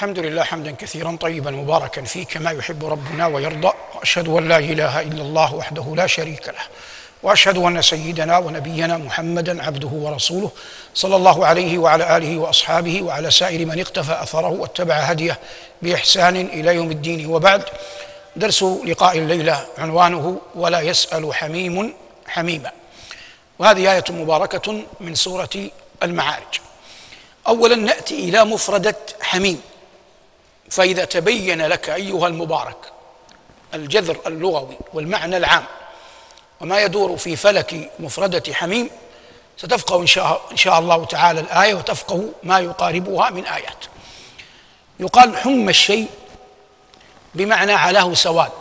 الحمد لله حمدا كثيرا طيبا مباركا فيه كما يحب ربنا ويرضى وأشهد أن لا إله إلا الله وحده لا شريك له وأشهد أن سيدنا ونبينا محمدا عبده ورسوله صلى الله عليه وعلى آله وأصحابه وعلى سائر من اقتفى أثره واتبع هديه بإحسان إلى يوم الدين. وبعد درس لقاء الليلة عنوانه ولا يسأل حميم حميما. وهذه آية مباركة من سورة المعارج. اولا نأتي إلى مفردة حميم. فإذا تبين لك أيها المبارك الجذر اللغوي والمعنى العام وما يدور في فلك مفردة حميم ستفقه إن شاء, إن شاء الله تعالى الآية وتفقه ما يقاربها من آيات. يقال حم الشيء بمعنى علاه سواد.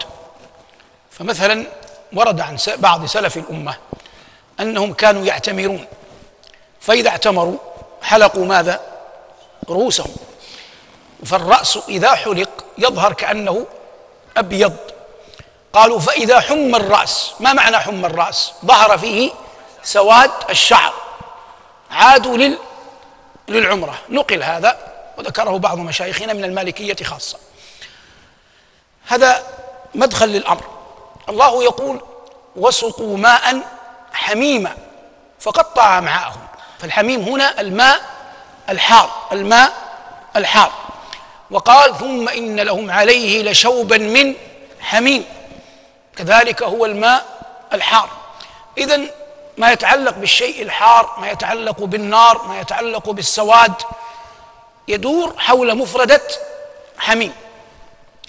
فمثلا ورد عن بعض سلف الأمة أنهم كانوا يعتمرون فإذا اعتمروا حلقوا ماذا؟ رؤوسهم. فالرأس إذا حلق يظهر كأنه أبيض. قالوا فإذا حم الرأس ما معنى حم الرأس؟ ظهر فيه سواد الشعر. عادوا لل للعمرة. نقل هذا وذكره بعض مشايخنا من المالكية خاصة. هذا مدخل للأمر. الله يقول وسقوا ماء حميما فقطع أمعاءهم فالحميم هنا الماء الحار الماء الحار. وقال ثم إن لهم عليه لشوبا من حميم. كذلك هو الماء الحار. إذا ما يتعلق بالشيء الحار ما يتعلق بالنار ما يتعلق بالسواد يدور حول مفردة حميم.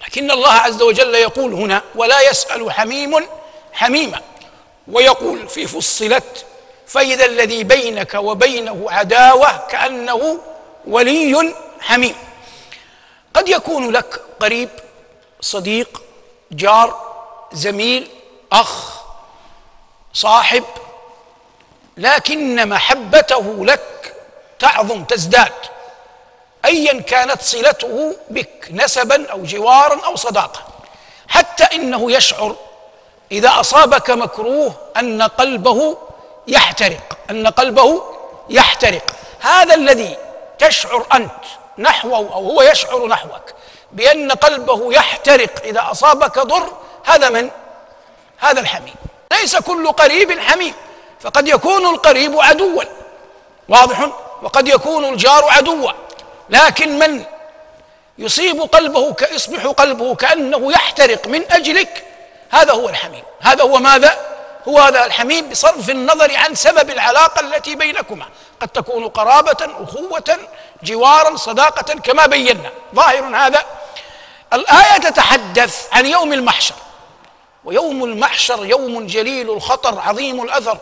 لكن الله عز وجل يقول هنا ولا يسأل حميم حميما. ويقول في فصلت فإذا الذي بينك وبينه عداوة كأنه ولي حميم. قد يكون لك قريب صديق جار زميل أخ صاحب لكن محبته لك تعظم تزداد. ايا كانت صلته بك نسبا أو جوارا أو صداقه حتى إنه يشعر إذا أصابك مكروه أن قلبه يحترق أن قلبه يحترق. هذا الذي تشعر أنت نحوه أو هو يشعر نحوك بأن قلبه يحترق إذا أصابك ضر هذا من؟ هذا الحميم. ليس كل قريب حميم فقد يكون القريب عدوا. واضح؟ وقد يكون الجار عدوا. لكن من يصيب قلبه يصبح قلبه كأنه يحترق من أجلك هذا هو الحميم. هذا هو ماذا؟ هو هذا الحميم بصرف النظر عن سبب العلاقة التي بينكما. قد تكون قرابة اخوه جوارا صداقة كما بينا. ظاهر هذا. الآية تتحدث عن يوم المحشر. ويوم المحشر يوم جليل الخطر عظيم الأثر.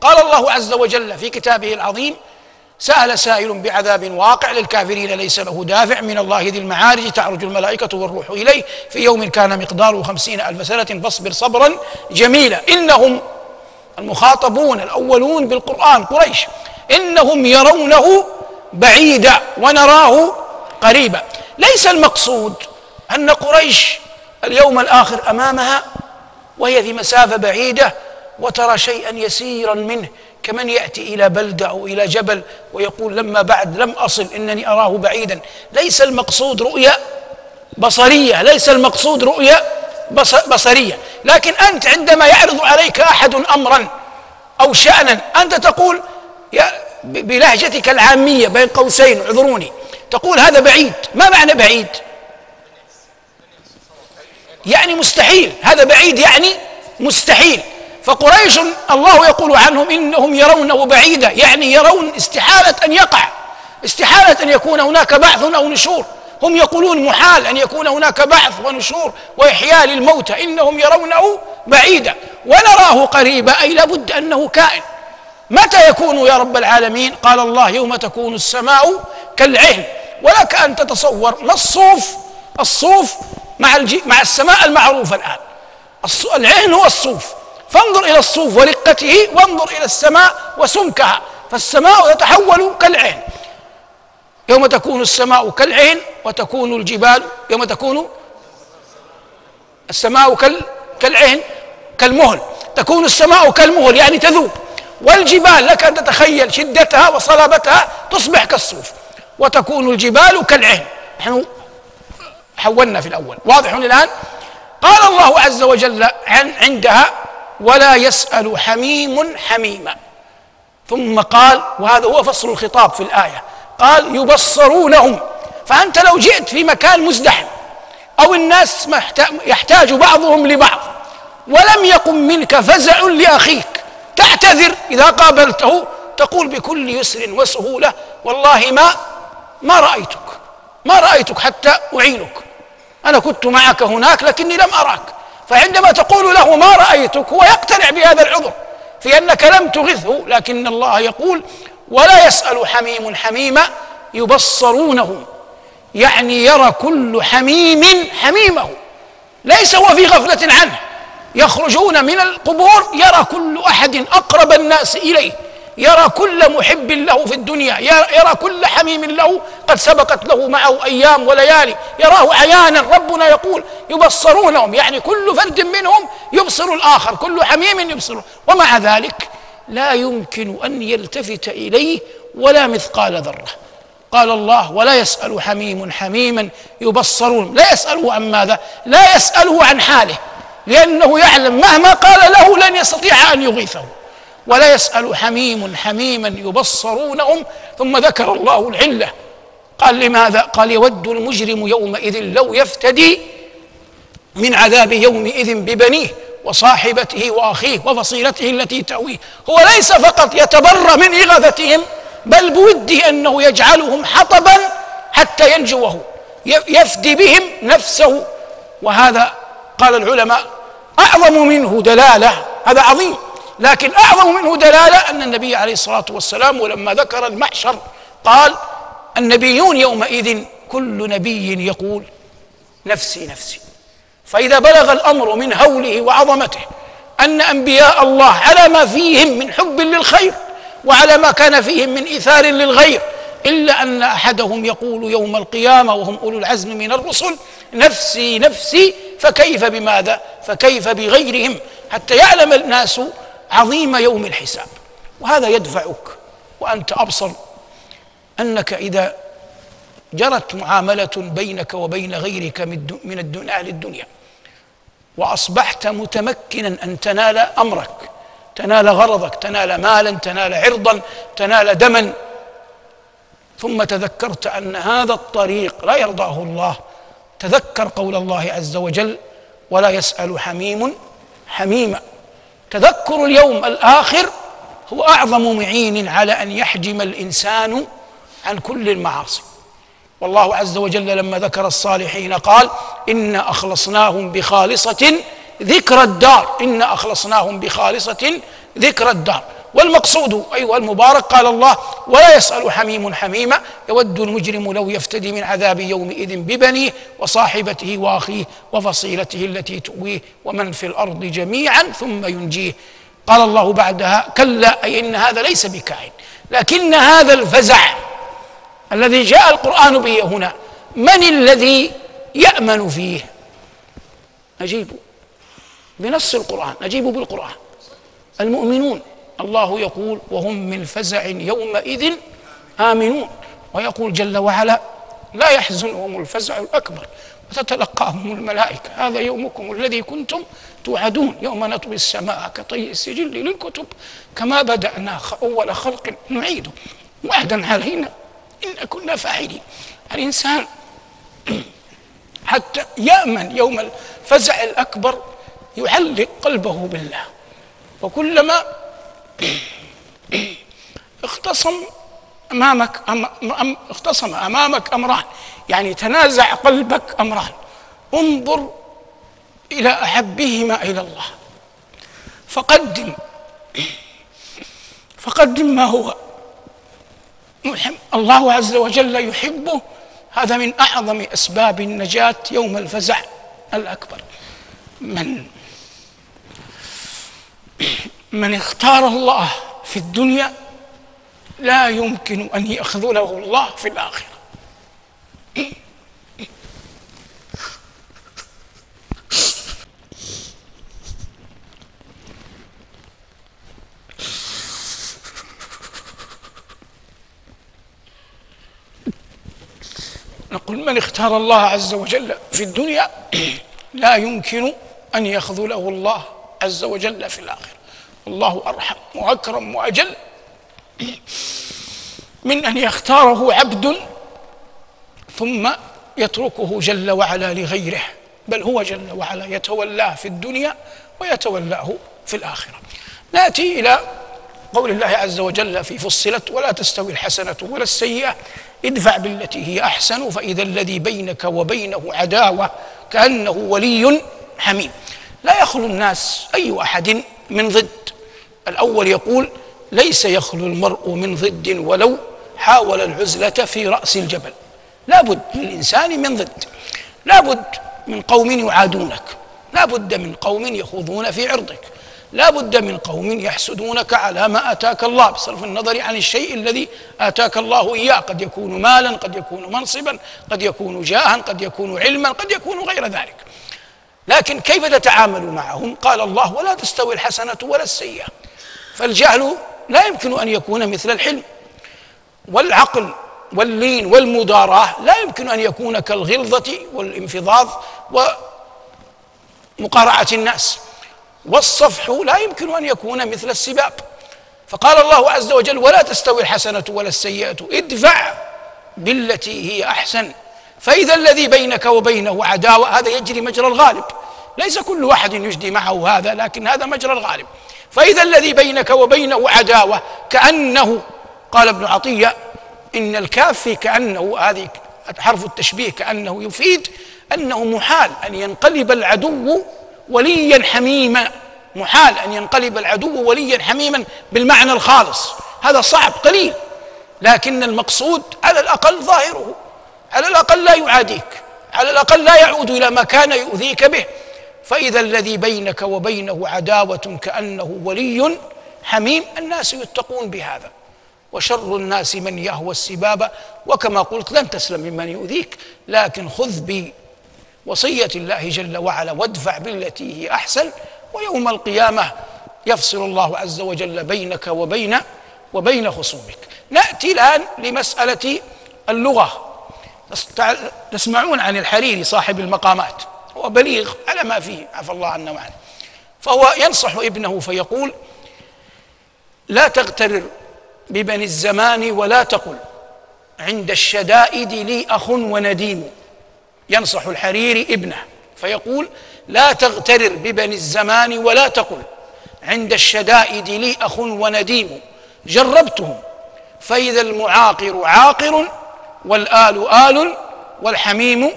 قال الله عز وجل في كتابه العظيم سأل سائل بعذاب واقع للكافرين ليس له دافع من الله ذي المعارج تعرج الملائكة والروح إليه. في يوم كان مقداره خمسين ألف سنة فاصبر صبرا جميلا. إنهم المخاطبون الأولون بالقرآن قريش. إنهم يرونه بعيدا ونراه قريبا. ليس المقصود أن قريش اليوم الآخر أمامها وهي في مسافة بعيدة وترى شيئا يسيرا منه. كمن يأتي إلى بلدة أو إلى جبل ويقول لما بعد لم أصل إنني أراه بعيدا. ليس المقصود رؤيا بصرية ليس المقصود رؤيا بصرية. لكن أنت عندما يعرض عليك أحد أمرا أو شأنا أنت تقول يا بلهجتك العامية بين قوسين اعذروني. تقول هذا بعيد. ما معنى بعيد؟ يعني مستحيل. هذا بعيد يعني مستحيل. فقريش الله يقول عنهم إنهم يرونه بعيدا يعني يرون استحالة أن يقع استحالة أن يكون هناك بعث أو نشور. هم يقولون محال أن يكون هناك بعث ونشور وإحياء للموتى إنهم يرونه بعيدا ونراه قريبا أي لابد أنه كائن. متى يكون يا رب العالمين؟ قال الله يوم تكون السماء كالعهن. ولك أن تتصور ما الصوف؟ الصوف مع مع السماء المعروفه الآن. العهن هو الصوف. فانظر إلى الصوف ورقته وانظر إلى السماء وسمكها. فالسماء تتحول كالعين. يوم تكون السماء كالعين وتكون الجبال يوم تكون السماء كال كالعين كالمهل. تكون السماء كالمهل يعني تذوب. والجبال لك أن تتخيل شدتها وصلابتها تصبح كالصوف. وتكون الجبال كالعين. نحن حولنا في الأول. واضح الآن قال الله عز وجل عن عندها ولا يسأل حميم حميما. ثم قال وهذا هو فصل الخطاب في الآية قال يبصرونهم. فأنت لو جئت في مكان مزدحم أو الناس يحتاج بعضهم لبعض ولم يقم منك فزع لأخيك تعتذر. إذا قابلته تقول بكل يسر وسهولة والله ما ما رأيتك ما رأيتك حتى أعينك. أنا كنت معك هناك لكني لم أراك. فعندما تقول له ما رأيتك هو يقتنع بهذا العذر في أنك لم تغثه لكن الله يقول ولا يسأل حميم حميما يبصرونه. يعني يرى كل حميم حميمه. ليس هو في غفلة عنه. يخرجون من القبور يرى كل أحد أقرب الناس إليه. يرى كل محب له في الدنيا يرى كل حميم له قد سبقت له معه أيام وليالي. يراه عيانا ربنا يقول يبصرونهم يعني كل فرد منهم يبصر الآخر كل حميم يبصر. ومع ذلك لا يمكن أن يلتفت إليه ولا مثقال ذرة. قال الله ولا يسأل حميم حميما يبصرون. لا يسأله عن ماذا؟ لا يسأله عن حاله لأنه يعلم مهما قال له لن يستطيع أن يغيثه. ولا يسأل حميم حميما يبصرونهم ثم ذكر الله العلة. قال لماذا؟ قال يود المجرم يومئذ لو يفتدي من عذاب يومئذ ببنيه وصاحبته وأخيه وفصيلته التي تأويه. هو ليس فقط يتبرى من إغاثتهم بل بوده أنه يجعلهم حطبا حتى ينجوه يفدي بهم نفسه. وهذا قال العلماء أعظم منه دلالة هذا عظيم. لكن أعظم منه دلالة أن النبي عليه الصلاة والسلام ولما ذكر المحشر قال النبيون يومئذ كل نبي يقول نفسي نفسي. فإذا بلغ الأمر من هوله وعظمته أن أنبياء الله على ما فيهم من حب للخير وعلى ما كان فيهم من ايثار للغير إلا أن أحدهم يقول يوم القيامة وهم أولو العزم من الرسل نفسي نفسي فكيف بماذا؟ فكيف بغيرهم؟ حتى يعلم الناس عظيم يوم الحساب. وهذا يدفعك وأنت أبصر أنك إذا جرت معاملة بينك وبين غيرك من أهل الدنيا وأصبحت متمكنا أن تنال أمرك تنال غرضك تنال مالا تنال عرضا تنال دما. ثم تذكرت أن هذا الطريق لا يرضاه الله. تذكر قول الله عز وجل ولا يسأل حميم حميما. تذكر اليوم الآخر هو أعظم معين على أن يحجم الإنسان عن كل المعاصي. والله عز وجل لما ذكر الصالحين قال انا أخلصناهم بخالصة ذكر الدار. انا أخلصناهم بخالصة ذكر الدار. والمقصود أيها المبارك قال الله ولا يسأل حميم حميما يود المجرم لو يفتدي من عذاب يومئذ ببنيه وصاحبته وأخيه وفصيلته التي تؤويه ومن في الأرض جميعا ثم ينجيه. قال الله بعدها كلا أي إن هذا ليس بكائن لكن هذا الفزع الذي جاء القرآن به هنا من الذي يأمن فيه؟ نجيب بنص القرآن نجيب بالقرآن. المؤمنون الله يقول وهم من فزع يومئذ آمنون. ويقول جل وعلا لا يحزنهم الفزع الأكبر. وتتلقاهم الملائكة. هذا يومكم الذي كنتم توعدون. يوم نطوي السماء كطي السجل للكتب كما بدأنا أول خلق نعيده وعدا علينا إن كنا فاعلين. الإنسان حتى يأمن يوم الفزع الأكبر يعلق قلبه بالله. وكلما اختصم أمامك أم اختصم أمامك أمران. يعني تنازع قلبك أمران. انظر إلى أحبهما إلى الله. فقدم. فقدم ما هو. الله عز وجل يحبه. هذا من أعظم أسباب النجاة يوم الفزع الأكبر. من من اختار الله في الدنيا لا يمكن أن يخذله الله في الآخرة. قل من اختار الله عز وجل في الدنيا لا يمكن أن يخذله الله. عز وجل في الآخرة. الله أرحم وأكرم وأجل من أن يختاره عبد ثم يتركه جل وعلا لغيره بل هو جل وعلا يتولاه في الدنيا ويتولاه في الآخرة. نأتي إلى قول الله عز وجل في فصلت ولا تستوي الحسنة ولا السيئة ادفع بالتي هي أحسن فإذا الذي بينك وبينه عداوة كأنه ولي حميم. لا يخلو الناس أي أحد من ضد. الأول يقول ليس يخلو المرء من ضد ولو حاول العزلة في رأس الجبل. لا بد للإنسان من ضد. لا بد من قوم يعادونك. لا بد من قوم يخوضون في عرضك. لا بد من قوم يحسدونك على ما آتاك الله بصرف النظر عن الشيء الذي آتاك الله إياه. قد يكون مالا قد يكون منصبا قد يكون جاها قد يكون علما قد يكون غير ذلك. لكن كيف تتعامل معهم؟ قال الله ولا تستوي الحسنة ولا السيئة. فالجهل لا يمكن أن يكون مثل الحلم. والعقل واللين والمداراة لا يمكن أن يكون كالغلظة والانفضاض ومقارعة الناس. والصفح لا يمكن أن يكون مثل السباب. فقال الله عز وجل ولا تستوي الحسنة ولا السيئة ادفع بالتي هي أحسن. فإذا الذي بينك وبينه عداوة هذا يجري مجرى الغالب. ليس كل واحد يجدي معه هذا لكن هذا مجرى الغالب. فإذا الذي بينك وبينه عداوة كأنه قال ابن عطية إن الكاف في كأنه هذه حرف التشبيه كأنه يفيد أنه محال أن ينقلب العدو وليا حميما. محال أن ينقلب العدو وليا حميما بالمعنى الخالص. هذا صعب قليل. لكن المقصود على الأقل ظاهره على الأقل لا يعاديك على الأقل لا يعود إلى ما كان يؤذيك به. فإذا الذي بينك وبينه عداوة كأنه ولي حميم الناس يتقون بهذا. وشر الناس من يهوى السباب وكما قلت لن تسلم ممن يؤذيك لكن خذ بي وصيه الله جل وعلا وادفع بالتي هي أحسن ويوم القيامة يفصل الله عز وجل بينك وبين وبين خصومك. نأتي الآن لمسألة اللغة. تسمعون عن الحريري صاحب المقامات. هو بليغ على ما فيه؟ عفى الله عنا وعنه. فهو ينصح ابنه فيقول لا تغترر ببني الزمان ولا تقل عند الشدائد لي أخ ونديم ينصح الحريري ابنه. فيقول لا تغترر ببني الزمان ولا تقل عند الشدائد لي أخ ونديم جربتهم فإذا المعاقر عاقر والآل آل والحميم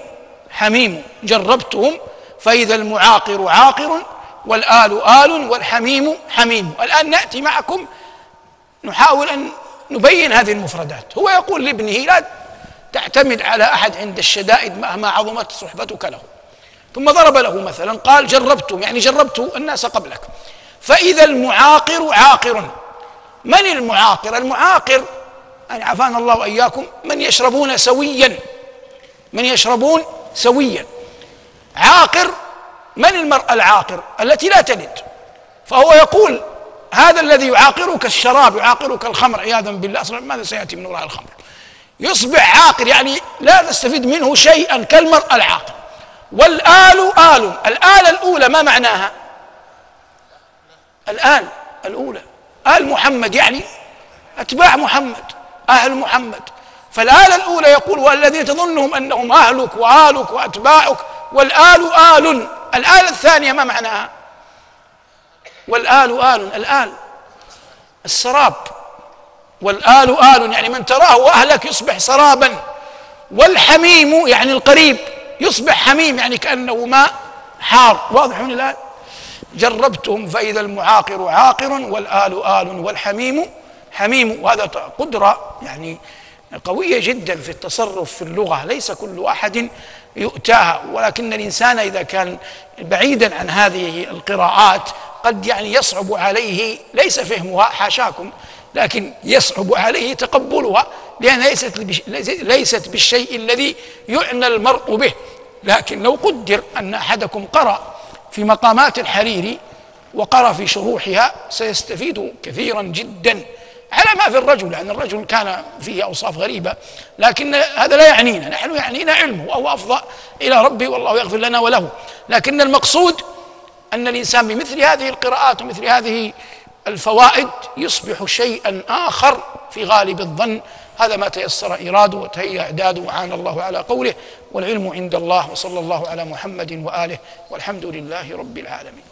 حميم جربتهم فإذا المعاقر عاقر والآل آل والحميم حميم. الآن نأتي معكم نحاول أن نبين هذه المفردات. هو يقول لابنه لا تعتمد على أحد عند الشدائد مهما عظمت صحبتك له. ثم ضرب له مثلا قال جربتم يعني جربت الناس قبلك. فإذا المعاقر عاقر. من المعاقر؟ المعاقر يعني عافانا الله وإياكم من يشربون سويا. من يشربون سويا. عاقر من المرأة العاقر؟ التي لا تلد. فهو يقول هذا الذي يعاقرك الشراب يعاقرك الخمر عياذا بالله ماذا سيأتي من وراء الخمر؟ يصبح عاقر يعني لا تستفيد منه شيئا كالمرأة العاقر. والآل آل. الآل الأولى ما معناها؟ الآل الأولى. آل محمد يعني أتباع محمد أهل محمد. فالآلة الأولى يقول والذين تظنهم أنهم أهلك وآلك وأتباعك والآل آل. الآلة الثانية ما معناها؟ والآل آل. الآل. السراب. والآل آل. يعني من تراه أهلك يصبح سرابا. والحميم يعني القريب يصبح حميم يعني كأنه ماء حار. واضح من الآن جربتهم فإذا المعاقر عاقر والآل آل. والحميم حميم. وهذا قدرة يعني قوية جدا في التصرف في اللغة ليس كل أحد يؤتاها. ولكن الإنسان إذا كان بعيدا عن هذه القراءات قد يعني يصعب عليه ليس فهمها حاشاكم لكن يصعب عليه تقبلها لأنها ليست ليست بالشيء الذي يعنى المرء به. لكن لو قدر أن أحدكم قرأ في مقامات الحريري وقرأ في شروحها سيستفيد كثيرا جدا. على ما في الرجل لأن يعني الرجل كان فيه أوصاف غريبة لكن هذا لا يعنينا نحن يعنينا علمه وهو أفضى إلى ربي والله يغفر لنا وله. لكن المقصود أن الإنسان بمثل هذه القراءات ومثل هذه الفوائد يصبح شيئا آخر في غالب الظن. هذا ما تيسر إيراده وتهيأ إعداده وعان الله على قوله والعلم عند الله وصلى الله على محمد وآله والحمد لله رب العالمين.